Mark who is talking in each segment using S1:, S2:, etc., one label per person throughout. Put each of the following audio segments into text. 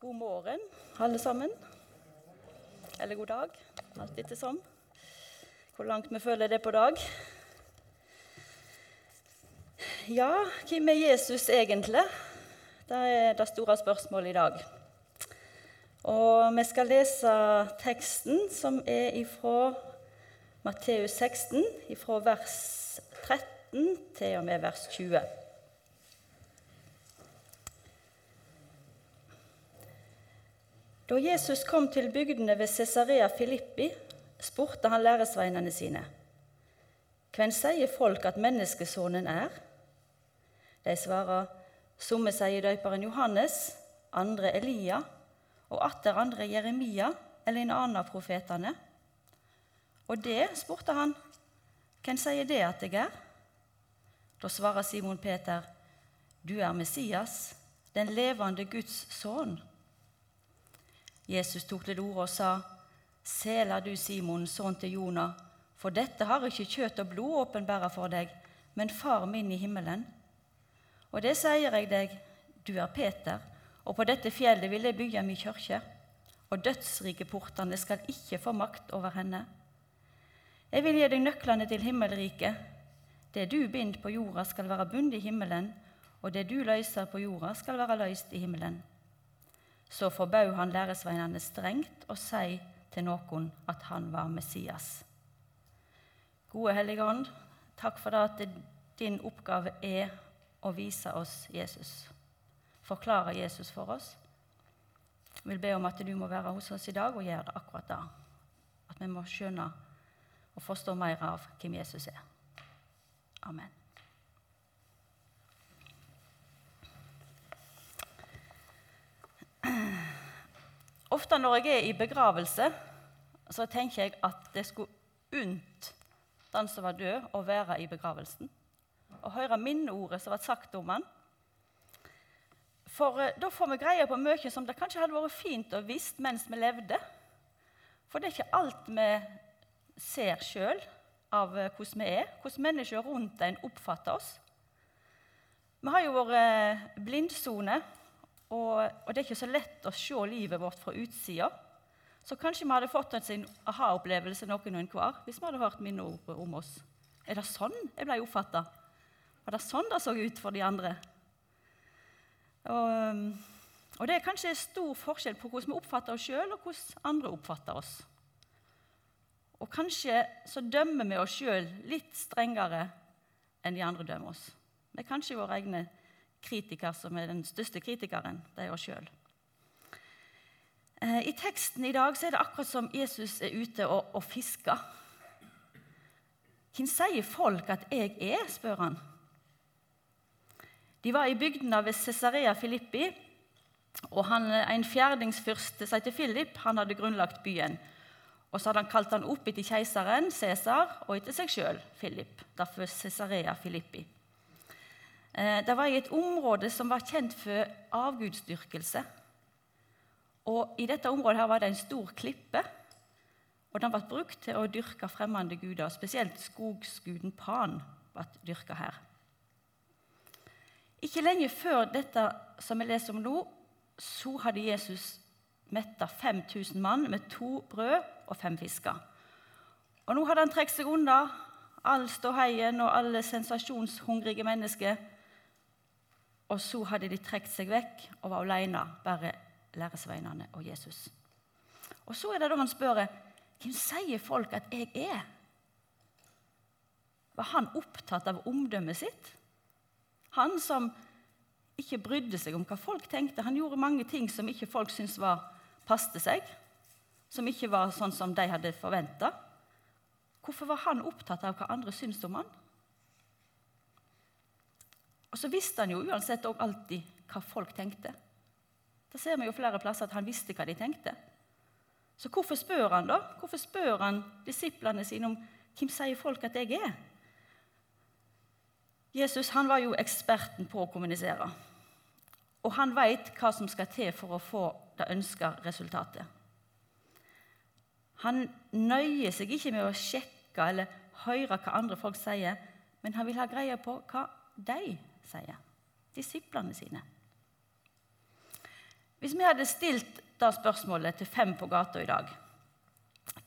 S1: God morgen, alle sammen. Eller god dag, alt ettersom. Hvor langt vi føler det på dag. Ja, hvem er Jesus egentlig? Det er det store spørsmålet i dag. Og vi skal lese teksten som er ifra Matteus 16, ifra vers 13 til og med vers 20. Da Jesus kom til bygdene ved Cesarea Filippi, spurte han læresveinene sine. Hvem sier folk at menneskesonen er? De svarer, somme sier døperen Johannes, andre Elia, og atter andre Jeremia eller en annen av profetene. Og det, spurte han, hvem sier det at jeg er? Da svarer Simon Peter, du er Messias, den levende Guds sønn. Jesus tok til orde og sa, Sela du, Simon, sønn til Jonah, for dette har ikke kjøtt og blod åpenbæra for deg, men Far min i himmelen. Og det sier jeg deg, du er Peter, og på dette fjellet vil jeg bygge min kirke, og dødsrikeportene skal ikke få makt over henne. Jeg vil gi deg nøklene til himmelriket. Det du binder på jorda, skal være bundet i himmelen, og det du løser på jorda, skal være løst i himmelen. Så forbød han læresveinene strengt å si til noen at han var Messias. Gode Hellige Ånd, takk for det at din oppgave er å vise oss Jesus. Forklare Jesus for oss. Jeg vil be om at du må være hos oss i dag og gjøre det akkurat da. At vi må skjønne og forstå mer av hvem Jesus er. Amen. Ofte når jeg er i begravelse, så tenker jeg at det skulle unnt den som var død, å være i begravelsen. Og høre minneordet som ble sagt om han. For eh, da får vi greie på mye som det kanskje hadde vært fint å visst mens vi levde. For det er ikke alt vi ser sjøl av eh, hvordan vi er, hvordan mennesker rundt en oppfatter oss. Vi har jo vært eh, blindsone og, og, det er ikke så lett å se livet vårt fra utsida. Så kanskje vi hadde fått en aha-opplevelse noen og enhver hvis vi hadde hørt minneord om oss. Er det sånn jeg ble oppfatta? Var det sånn det så ut for de andre? Og, og, det er kanskje stor forskjell på hvordan vi oppfatter oss sjøl, og hvordan andre oppfatter oss. Og kanskje så dømmer vi oss sjøl litt strengere enn de andre dømmer oss. Vi er kanskje våre egne kritiker som er den største kritikeren. Det er oss sjøl. Eh, I teksten i dag er det akkurat som Jesus er ute og, og fisker. Hvem sier folk at jeg er? spør han. De var i bygdene ved Cesarea Filippi, og han, en fjerdingsfyrste sa til Philip, han hadde grunnlagt byen. Og så hadde han kalt han opp etter keiseren Cæsar og etter seg sjøl, Philip. Derfor Cesarea Filippi. Eh, det var i et område som var kjent for avgudsdyrkelse. Og I dette området her var det en stor klippe, og den ble brukt til å dyrke fremmede guder. Spesielt skogsguden Pan ble dyrka her. Ikke lenge før dette som vi leser om nå, så hadde Jesus metta 5000 mann med to brød og fem fisker. Og nå hadde han trukket seg unna all ståheien og alle sensasjonshungrige mennesker og så hadde de trukket seg vekk og var alene, bare læresveinene og Jesus. Og så er det da han spør hvem sier folk at jeg er? Var han opptatt av omdømmet sitt? Han som ikke brydde seg om hva folk tenkte. Han gjorde mange ting som ikke folk syntes var passte seg, som ikke var sånn som de hadde forventa. Hvorfor var han opptatt av hva andre syntes om han? Og så visste han jo uansett òg alltid hva folk tenkte. Da ser vi jo flere plasser at han visste hva de tenkte. Så hvorfor spør han da? Hvorfor spør han disiplene sine om hvem sier folk at jeg er? Jesus han var jo eksperten på å kommunisere. Og han veit hva som skal til for å få det ønska resultatet. Han nøyer seg ikke med å sjekke eller høre hva andre folk sier, men han vil ha greie på hva de sier. Disiplene sine. Hvis vi hadde stilt da spørsmålet til fem på gata i dag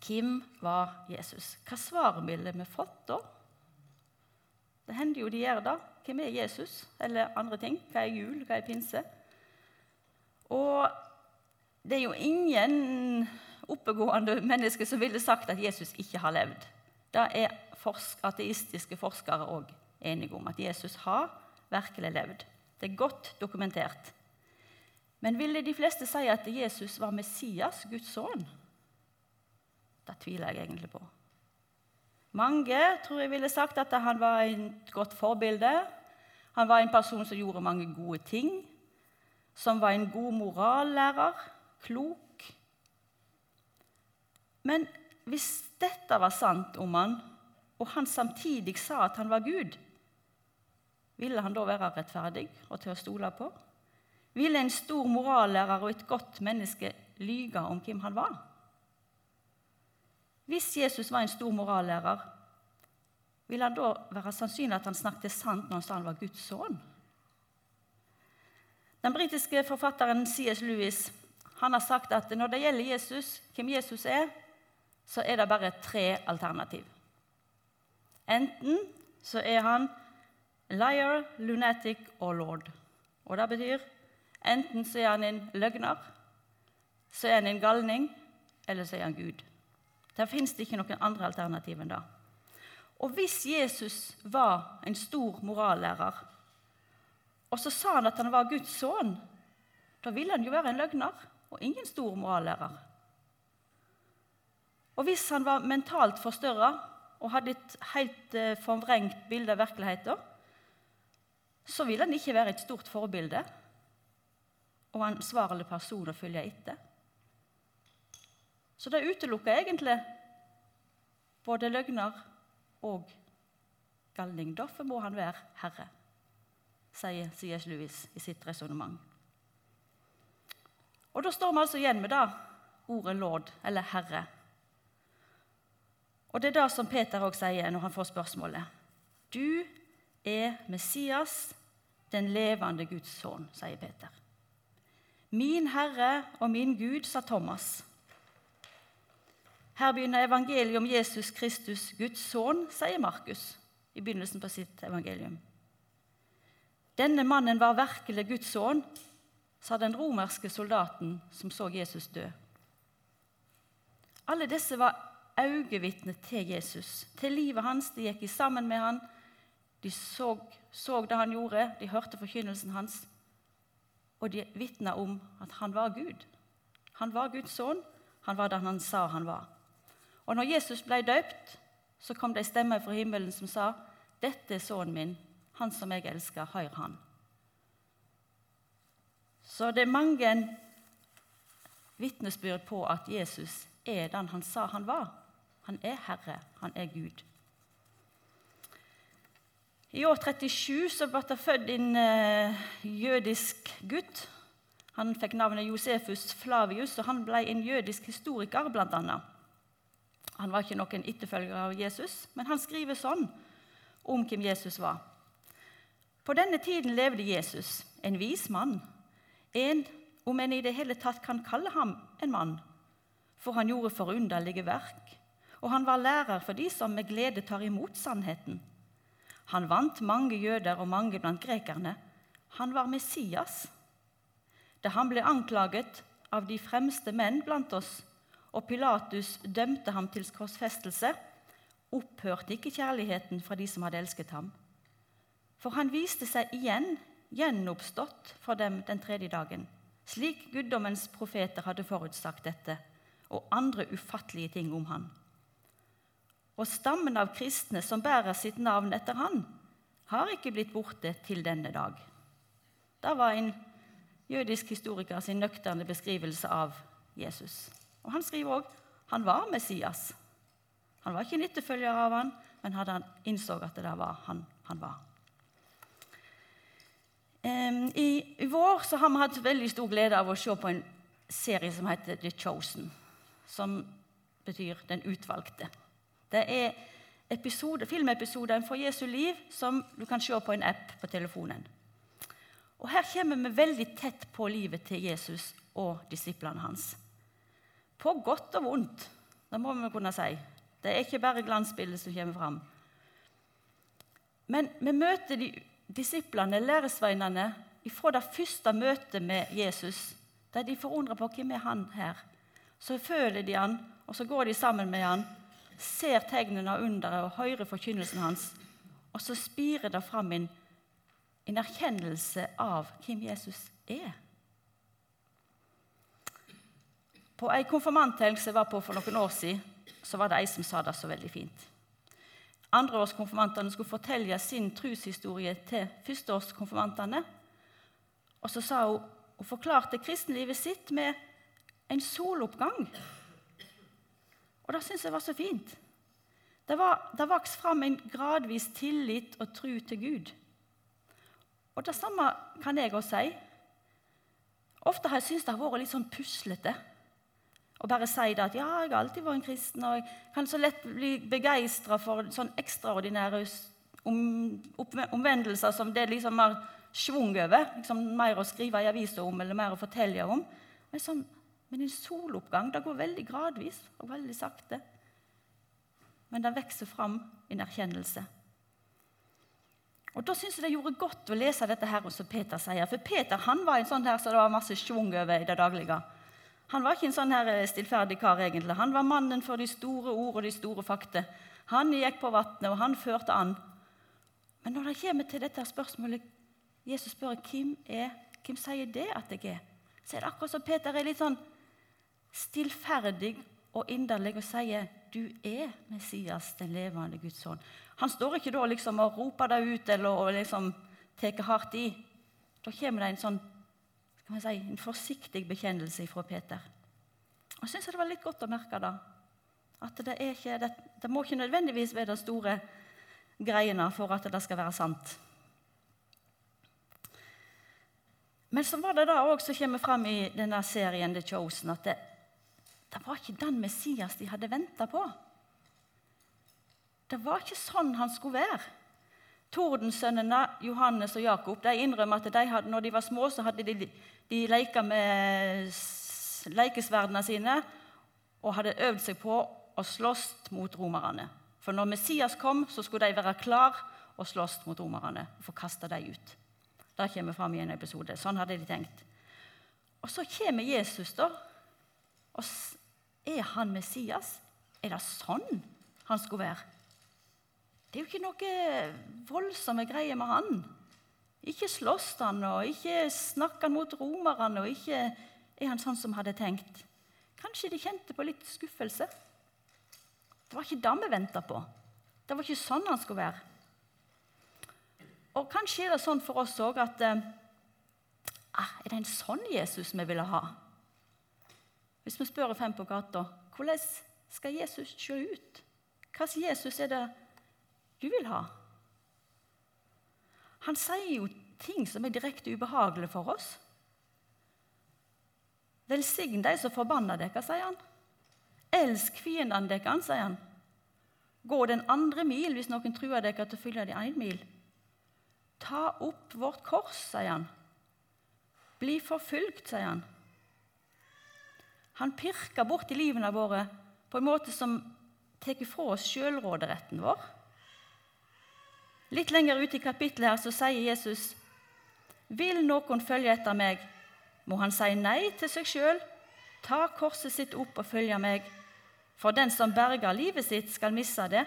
S1: Hvem var Jesus? Hva svar ville vi fått da? Det hender jo de gjør det. Hvem er Jesus? Eller andre ting. Hva er jul? Hva er pinse? Og det er jo ingen oppegående mennesker som ville sagt at Jesus ikke har levd. Det er ateistiske forskere òg enige om, at Jesus har virkelig levd. Det er godt dokumentert. Men ville de fleste si at Jesus var Messias, Guds sønn? Det tviler jeg egentlig på. Mange tror jeg ville sagt at han var et godt forbilde. Han var en person som gjorde mange gode ting, som var en god morallærer, klok. Men hvis dette var sant om han, og han samtidig sa at han var Gud, ville han da være rettferdig og til å stole på? Ville en stor morallærer og et godt menneske lyge om hvem han var? Hvis Jesus var en stor morallærer, ville han da være sannsynlig at han snakket sant når han sa han var Guds sønn? Den britiske forfatteren C.S. Lewis han har sagt at når det gjelder Jesus, hvem Jesus er, så er det bare tre alternativ. Enten så er han liar, lunatic og lord. Og det betyr Enten så er han en løgner, så er han en galning, eller så er han Gud. Der fins det ikke noen andre alternativ enn det. Og hvis Jesus var en stor morallærer, og så sa han at han var Guds sønn, da ville han jo være en løgner og ingen stor morallærer. Og hvis han var mentalt forstørra og hadde et helt eh, forvrengt bilde av virkeligheten, så vil han ikke være et stort forbilde og ansvarlig person å følge etter. Så det utelukker egentlig både løgner og galning. Derfor må han være herre, sier C.S. Lewis i sitt resonnement. Og da står vi altså igjen med det ordet lord, eller herre. Og det er det som Peter òg sier når han får spørsmålet. Du er Messias, den levende Guds sønn, sier Peter. Min Herre og min Gud, sa Thomas. Her begynner evangeliet om Jesus Kristus, Guds sønn, sier Markus i begynnelsen på sitt evangelium. Denne mannen var virkelig Guds sønn, sa den romerske soldaten som så Jesus dø. Alle disse var øyevitner til Jesus, til livet hans. De gikk sammen med han, de så, så det han gjorde, de hørte forkynnelsen hans, og de vitna om at han var Gud. Han var Guds sønn, han var den han sa han var. Og når Jesus ble døpt, så kom det ei stemme fra himmelen som sa, 'Dette er sønnen min, han som jeg elsker, hør han'. Så det er mange vitnesbyrd på at Jesus er den han sa han var. Han er Herre, han er Gud. I år 37 så ble det født en uh, jødisk gutt. Han fikk navnet Josefus Flavius, og han ble en jødisk historiker, bl.a. Han var ikke noen etterfølger av Jesus, men han skriver sånn om hvem Jesus var. På denne tiden levde Jesus, en vis mann, en om en i det hele tatt kan kalle ham en mann, for han gjorde forunderlige verk, og han var lærer for de som med glede tar imot sannheten. Han vant mange jøder og mange blant grekerne. Han var Messias. Da han ble anklaget av de fremste menn blant oss, og Pilatus dømte ham til korsfestelse, opphørte ikke kjærligheten fra de som hadde elsket ham. For han viste seg igjen gjenoppstått for dem den tredje dagen, slik guddommens profeter hadde forutsagt dette, og andre ufattelige ting om han og stammen av kristne som bærer sitt navn etter han, har ikke blitt borte til denne dag. Det var en jødisk historiker sin nøkterne beskrivelse av Jesus. Og Han skriver òg han var Messias. Han var ikke en etterfølger av han, men hadde han innså at det var han han var. I, vår har vi hatt veldig stor glede av å se på en serie som heter The Chosen, som betyr Den utvalgte. Det er episode, filmepisoder fra Jesu liv som du kan se på en app på telefonen. Og Her kommer vi veldig tett på livet til Jesus og disiplene hans. På godt og vondt, det må vi kunne si. Det er ikke bare glansbildet som kommer fram. Men vi møter de disiplene, læresveinene, fra det første møtet med Jesus, der de forundrer på hvem er han her. Så føler de han, og så går de sammen med han, ser tegnene og underet og hører forkynnelsen hans. Og så spirer det fram en, en erkjennelse av hvem Jesus er. På ei konfirmanthelg som jeg var på for noen år siden, så var det ei som sa det så veldig fint. Andreårskonfirmantene skulle fortelle sin troshistorie til førsteårskonfirmantene. Og så sa hun hun forklarte kristenlivet sitt med en soloppgang. Og det syns jeg var så fint. Det, var, det vokste fram en gradvis tillit og tro til Gud. Og det samme kan jeg også si. Ofte har jeg syntes det har vært litt sånn puslete å bare si det at ja, jeg har alltid vært en kristen, og jeg kan så lett bli begeistra for sånn ekstraordinære om, omvendelser som det liksom har schwung over. Liksom mer å skrive i avisa om eller mer å fortelle om. Men, sånn, men en soloppgang det går veldig gradvis og veldig sakte. Men det vokser fram en erkjennelse. Og Da syns jeg det gjorde godt å lese dette her som Peter sier. For Peter han var en sånn her så det var masse schwung over i det daglige. Han var ikke en sånn her eh, stillferdig kar, egentlig. Han var mannen for de store ord og de store fakta. Han gikk på vannet, og han førte an. Men når det kommer til dette spørsmålet Jesus spør hvem er, hvem sier det at jeg er, så er det akkurat som Peter er litt sånn stillferdig og inderlig og sier du er Messias, den levende Guds sønn. Han står ikke da liksom og roper det ut eller og liksom tar hardt i. Da kommer det en sånn kan si, en forsiktig bekjennelse fra Peter. Jeg syns det var litt godt å merke det. At det, ikke, det, det må ikke nødvendigvis være de store greiene for at det skal være sant. Men så var det da òg som kommer fram i denne serien The Chosen, at det, det var ikke den Messias de hadde venta på. Det var ikke sånn han skulle være. Tordensønnene Johannes og Jakob de innrømmer at de hadde, når de var små, så hadde de, de leka med lekesverdene sine og hadde øvd seg på å slåss mot romerne. For når Messias kom, så skulle de være klar og slåss mot romerne og få kasta dem ut. Det kommer fram i en episode. Sånn hadde de tenkt. Og så kommer Jesus, da. Og er han Messias? Er det sånn han skulle være? Det er jo ikke noe voldsomme greier med han. Ikke slåss han, og ikke snakker han mot romerne, og ikke er han sånn som hadde tenkt. Kanskje de kjente på litt skuffelse. Det var ikke det vi venta på. Det var ikke sånn han skulle være. Og kanskje er det sånn for oss òg at eh, ah, Er det en sånn Jesus vi ville ha? Hvis vi spør fem på gata hvordan skal Jesus se ut? Hva slags Jesus er det du vil ha. Han sier jo ting som er direkte ubehagelige for oss. Velsign de som forbanner dere, sier han. Elsk fiendene deres, sier han. Gå den andre mil hvis noen truer dere til å følge de én mil. Ta opp vårt kors, sier han. Bli forfulgt, sier han. Han pirker borti livene våre på en måte som tar fra oss sjølråderetten vår. Litt lenger ute i kapittelet her så sier Jesus vil noen følge etter meg, må han si nei til seg sjøl, ta korset sitt opp og følge meg. For den som berger livet sitt, skal misse det,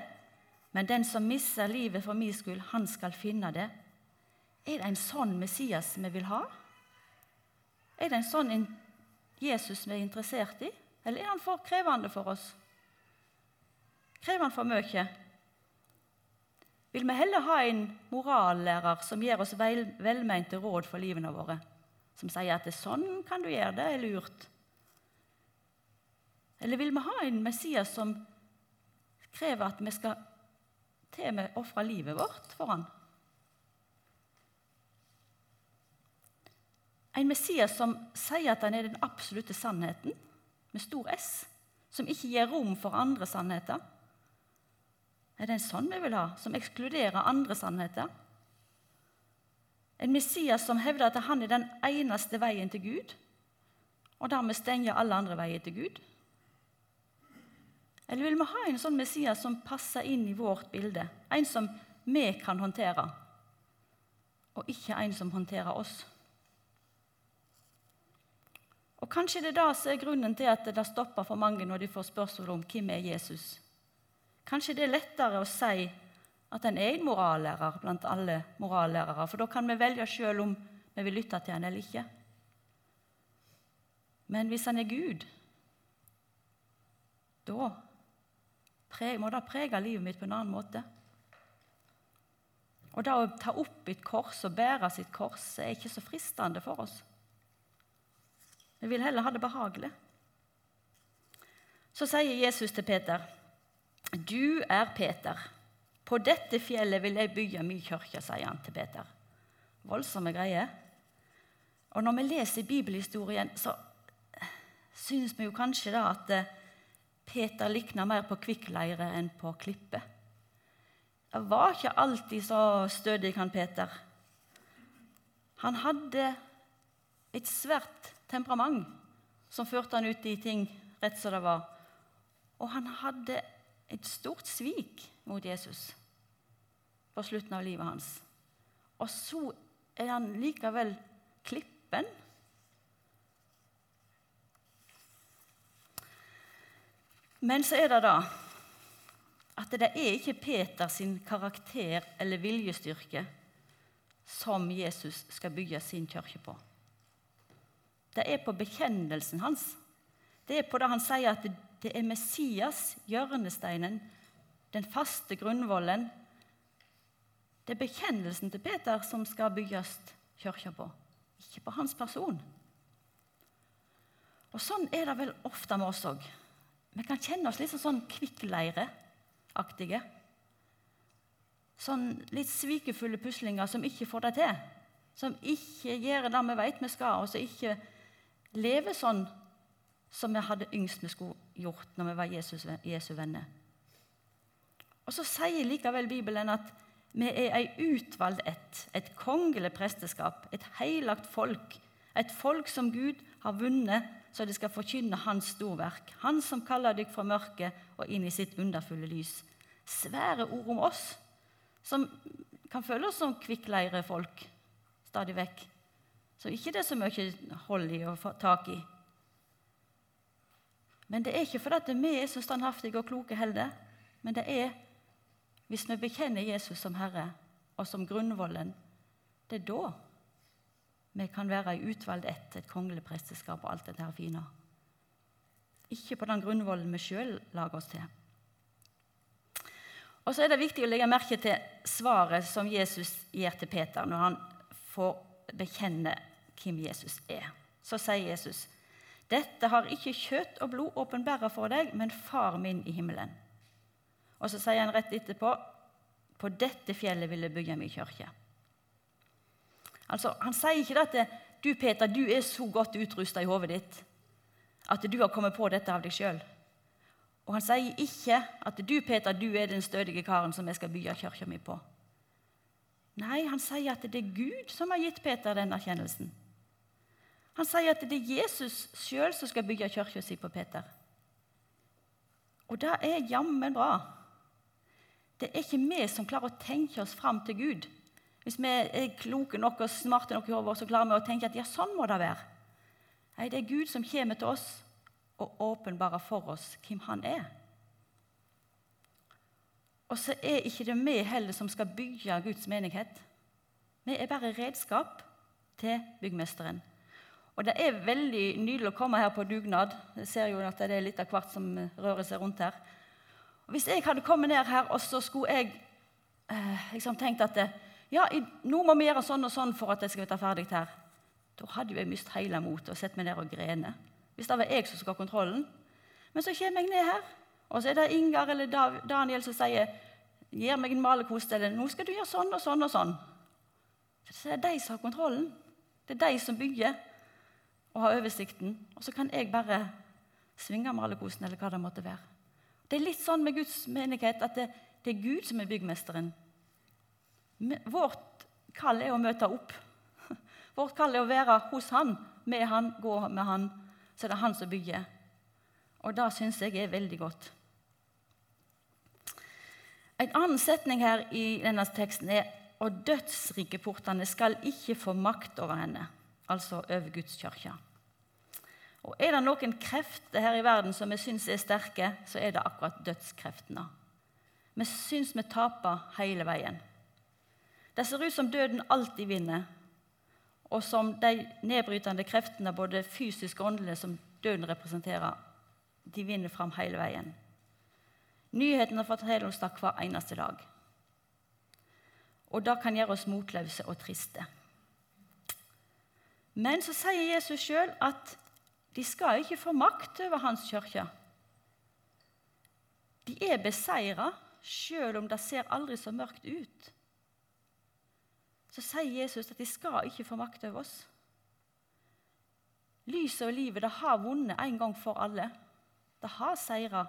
S1: men den som mister livet for min skyld, han skal finne det. Er det en sånn Messias vi vil ha? Er det en sånn Jesus vi er interessert i, eller er han for krevende for oss? Krever han for mye? vil vi heller ha en morallærer som gir oss vel, velmente råd for livene våre, som sier at det er sånn kan du gjøre, det er lurt. Eller vil vi ha en Messias som krever at vi skal til og med ofre livet vårt for han? En Messias som sier at han er den absolutte sannheten, med stor S, som ikke gir rom for andre sannheter. Er det en sånn vi vil ha, som ekskluderer andre sannheter? En Messias som hevder at han er den eneste veien til Gud, og dermed stenger alle andre veier til Gud? Eller vil vi ha en sånn Messias som passer inn i vårt bilde? En som vi kan håndtere, og ikke en som håndterer oss? Og Kanskje det er det som er grunnen til at det stopper for mange når de får spørsmål om hvem er Jesus. Kanskje det er lettere å si at han er en morallærer blant alle morallærere, for da kan vi velge sjøl om vi vil lytte til han eller ikke. Men hvis han er Gud, da må det prege livet mitt på en annen måte. Og det å ta opp et kors og bære sitt kors er ikke så fristende for oss. Vi vil heller ha det behagelig. Så sier Jesus til Peter, 'Du er Peter.' På dette fjellet vil jeg bygge min kirke, sier han til Peter. Voldsomme greier. Og når vi leser bibelhistorien, så syns vi jo kanskje da at eh, Peter likna mer på kvikkleire enn på klippe. Det var ikke alltid så stødig, han Peter. Han hadde et svært temperament som førte han ut i ting rett som det var. Og han hadde et stort svik mot Jesus på slutten av livet hans. Og så er han likevel klippen. Men så er det da at det er ikke Peter sin karakter eller viljestyrke som Jesus skal bygge sin kirke på. Det er på bekjennelsen hans. Det er på det han sier at det er Messias, hjørnesteinen, den faste grunnvollen. Det er bekjennelsen til Peter som skal bygges kirka på, ikke på hans person. Og Sånn er det vel ofte med oss òg. Vi kan kjenne oss litt sånn kvikkleireaktige. Sånn litt svikefulle puslinger som ikke får det til. Som ikke gjør det vi vet vi skal, og som ikke lever sånn som vi hadde yngst vi skulle gjort når vi var Jesus, Jesu venner. Og så sier likevel Bibelen at vi er ei utvalgt ett, et kongelig presteskap, et heilagt folk, et folk som Gud har vunnet så de skal forkynne Hans storverk, Han som kaller dykk fra mørket og inn i sitt underfulle lys. Svære ord om oss, som kan føle oss som kvikkleirefolk stadig vekk. Så ikke det er så mye hold i å få tak i. Men det er ikke fordi vi er så standhaftige og kloke heller, men det er hvis vi bekjenner Jesus som Herre og som grunnvollen, det er da vi kan være i utvalgt ett, et kongelig presteskap og alt dette her fine. Ikke på den grunnvollen vi sjøl lager oss til. Og så er det viktig å legge merke til svaret som Jesus gir til Peter når han får bekjenne hvem Jesus er. Så sier Jesus, 'Dette har ikke kjøtt og blod åpenbæra for deg, men Far min i himmelen.' Og så sier han rett etterpå på dette fjellet vil jeg bygge min kirke. Altså, Han sier ikke at du Peter, du er så godt utrusta i hodet ditt at du har kommet på dette av deg sjøl. Og han sier ikke at du Peter, du er den stødige karen som jeg skal bygge kirka mi på. Nei, han sier at det er Gud som har gitt Peter den erkjennelsen. Han sier at det er Jesus sjøl som skal bygge kirka si på Peter. Og det er jammen bra. Det er ikke vi som klarer å tenke oss fram til Gud. Hvis vi er kloke nok og smarte nok i hodet, så klarer vi å tenke at ja, sånn må det være. Nei, det er Gud som kommer til oss og åpenbarer for oss hvem Han er. Og så er ikke det vi heller som skal bygge Guds menighet. Vi er bare redskap til byggmesteren. Og det er veldig nydelig å komme her på dugnad. Jeg ser jo at det er litt av hvert som rører seg rundt her. Og hvis jeg hadde kommet ned her, og så skulle jeg eh, liksom tenkt at ja, nå må vi gjøre sånn og sånn for at jeg skal være ferdig her, da hadde jeg mistet hele motet og sett meg ned og grene. Hvis det var jeg som skulle ha kontrollen. Men så kommer jeg ned her, og så er det Ingar eller Daniel som sier gir meg en malerkost, eller 'Nå skal du gjøre sånn og sånn og sånn'. Så det er de som har kontrollen. Det er de som bygger og har oversikten. Og så kan jeg bare svinge malerkosten, eller hva det måtte være. Det er litt sånn med Guds menighet at det, det er Gud som er byggmesteren. Vårt kall er å møte opp Vårt kall er å være hos Han, med Han, gå med Han. Så det er Han som bygger. Og det syns jeg er veldig godt. En annen setning her i denne teksten er og dødsrikeportene skal ikke få makt over henne, altså over Guds kirke. Og Er det noen krefter her i verden som vi syns er sterke, så er det akkurat dødskreftene. Vi syns vi taper hele veien. Det ser ut som døden alltid vinner, og som de nedbrytende kreftene, både fysiske og åndelige, som døden representerer, de vinner fram hele veien. Nyhetene forteller oss det hver eneste dag. Og det kan gjøre oss motløse og triste. Men så sier Jesus sjøl at de skal ikke få makt over hans kirke. De er beseira, sjøl om det ser aldri så mørkt ut. Så sier Jesus at de skal ikke få makt over oss. Lyset og livet det har vunnet en gang for alle. Det har seira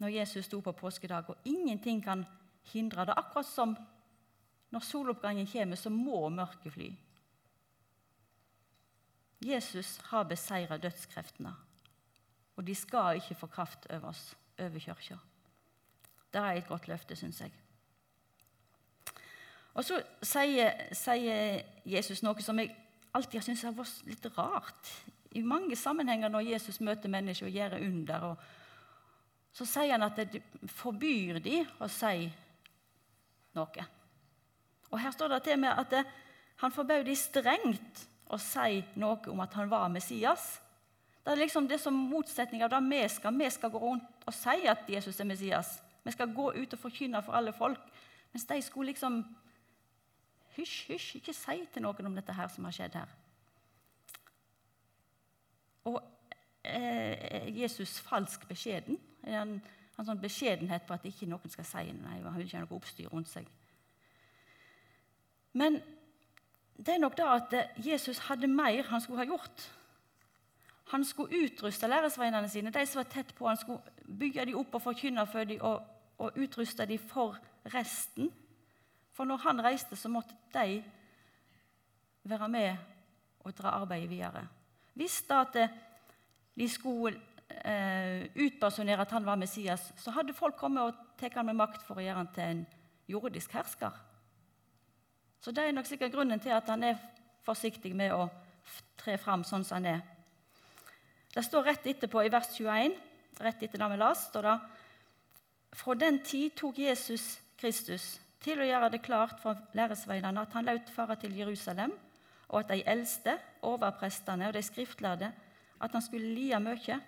S1: når Jesus sto på påskedag, og ingenting kan hindre det. Akkurat som når soloppgangen kommer, så må mørket fly. Jesus har beseira dødskreftene, og de skal ikke få kraft over oss, over kirka. Det er et godt løfte, syns jeg. Og så sier, sier, Jesus noe som jeg alltid har syntes har vært litt rart. I mange sammenhenger når Jesus møter mennesker og gjør under, og, så sier han at det forbyr de å si noe. Og Her står det til med at det, han forbød de strengt å si noe om at han var Messias. Det er liksom det som motsetning av det vi skal. Vi skal gå rundt og si at Jesus er Messias. Vi skal gå ut og forkynne for alle folk. Mens de skulle liksom Hysj, hysj, ikke si til noen om dette her som har skjedd her. Og eh, Jesus falsk beskjeden. Han, han sånn beskjedenhet på at ikke noen skal si nei, han vil ikke ha noe oppstyr rundt seg. Men det er nok da at Jesus hadde mer han skulle ha gjort. Han skulle utruste læresveinene sine, de som var tett på. Han skulle bygge dem opp og forkynne for dem og, og utruste dem for resten. For når han reiste, så måtte de være med og dra arbeidet videre. Da at de skulle eh, utpersonere at han var Messias, så hadde folk kommet og tatt han med makt for å gjøre han til en jordisk hersker. Så det er nok sikkert grunnen til at han er forsiktig med å tre fram sånn som han er. Det står rett etterpå i vers 21, rett etter det vi las, står det Fra den tid tok Jesus Kristus til å gjøre det klart for læresveinene at han lot fare til Jerusalem, og at de eldste, overprestene og de skriftlærde, at han skulle lide mye.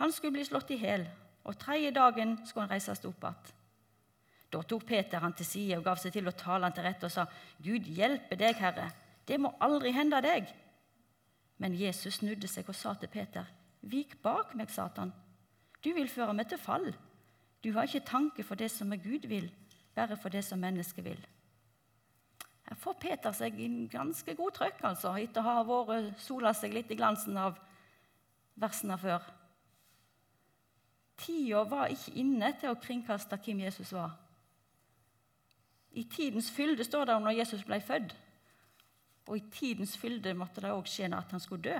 S1: Han skulle bli slått i hjel, og tredje dagen skulle han reises opp igjen. Da tok Peter han til side og gav seg til å tale han til rette og sa, Gud hjelpe deg, Herre, det må aldri hende deg. Men Jesus snudde seg og sa til Peter, Vik bak meg, Satan. Du vil føre meg til fall. Du har ikke tanke for det som er Gud vil, bare for det som mennesket vil. Får Peter seg en ganske god trøkk, altså, etter å ha vært sola seg litt i glansen av versene før. Tida var ikke inne til å kringkaste hvem Jesus var. I tidens fylde står det om når Jesus ble født. Og i tidens fylde måtte det òg skje at han skulle dø.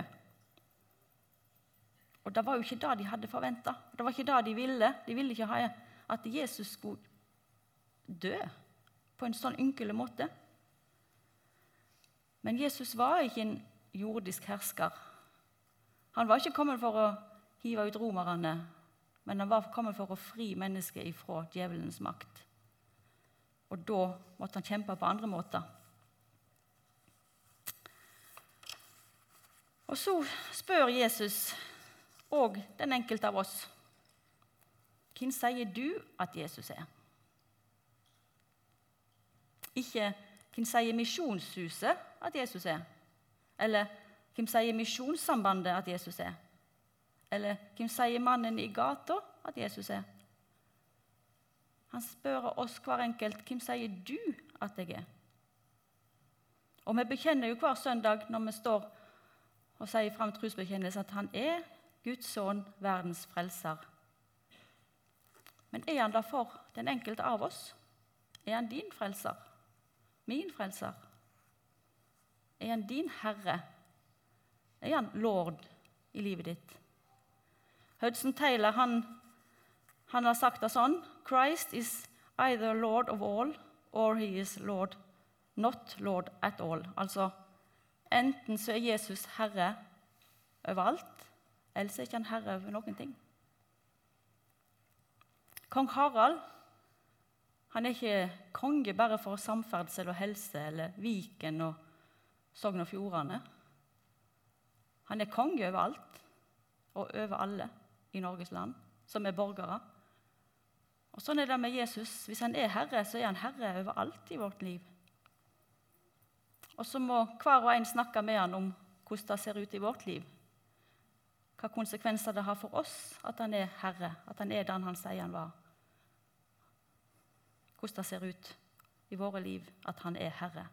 S1: Og Det var jo ikke det de hadde forventa. Det var ikke det de ville. De ville ikke ha at Jesus skulle dø på en sånn ynkelig måte. Men Jesus var ikke en jordisk hersker. Han var ikke kommet for å hive ut romerne, men han var kommet for å fri mennesket ifra djevelens makt. Og da måtte han kjempe på andre måter. Og så spør Jesus og den enkelte av oss hvem sier du at Jesus er? Ikke hvem sier Misjonshuset at Jesus er? Eller hvem sier Misjonssambandet at Jesus er? Eller hvem sier mannen i gata at Jesus er? Han spør oss hver enkelt hvem sier du at jeg er? Og vi bekjenner jo hver søndag når vi står og sier fram trosbekjennelsen, at han er Guds sønn, verdens frelser. Men er han da for den enkelte av oss? Er han din frelser? Min frelser? Er han din herre? Er han lord i livet ditt? Hudson Taylor han, han har sagt det sånn Christ is either lord of all or he is lord, not lord at all. Altså enten så er Jesus herre overalt, eller så er ikke han herre over noen ting. Kong Harald han er ikke konge bare for samferdsel og helse eller Viken og Sogn og Fjordane. Han er konge over alt og over alle i Norges land som er borgere. Og Sånn er det med Jesus. Hvis han er herre, så er han herre over alt i vårt liv. Og så må hver og en snakke med han om hvordan det ser ut i vårt liv. Hva konsekvenser det har for oss at han er herre, at han er den han sier han var. Hvordan det ser ut i våre liv at han er herre.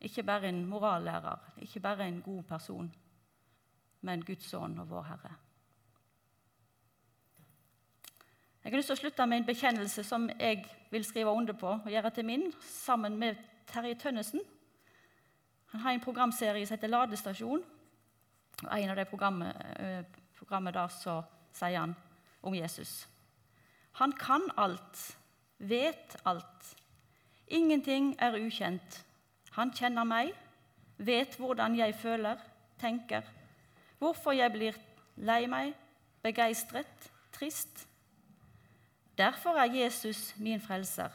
S1: Ikke bare en morallærer, ikke bare en god person, men Guds sønn og vår Herre. Jeg har lyst til å slutte med en bekjennelse som jeg vil skrive under på og gjøre til min, sammen med Terje Tønnesen. Han har en programserie som heter Ladestasjon. og En av de programmet, eh, der så sier han om Jesus. Han kan alt, vet alt. Ingenting er ukjent. Han kjenner meg, vet hvordan jeg føler, tenker, hvorfor jeg blir lei meg, begeistret, trist. Derfor er Jesus min frelser,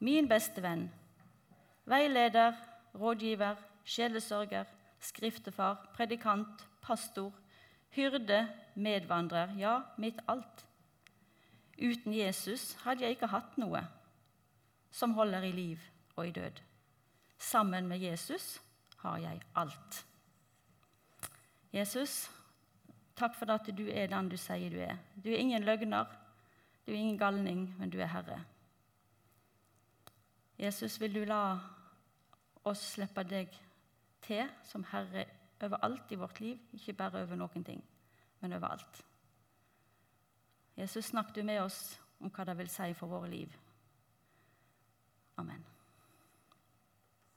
S1: min beste venn, veileder, rådgiver, sjelesørger, skriftefar, predikant, pastor, hyrde, medvandrer, ja, mitt alt. Uten Jesus hadde jeg ikke hatt noe som holder i liv og i død. Sammen med Jesus har jeg alt. Jesus, takk for at du er den du sier du er. Du er ingen løgner, du er ingen galning, men du er Herre. Jesus, vil du la oss slippe deg til som Herre overalt i vårt liv, ikke bare over noen ting, men overalt. Jesus, snakk du med oss om hva det vil si for våre liv. Amen.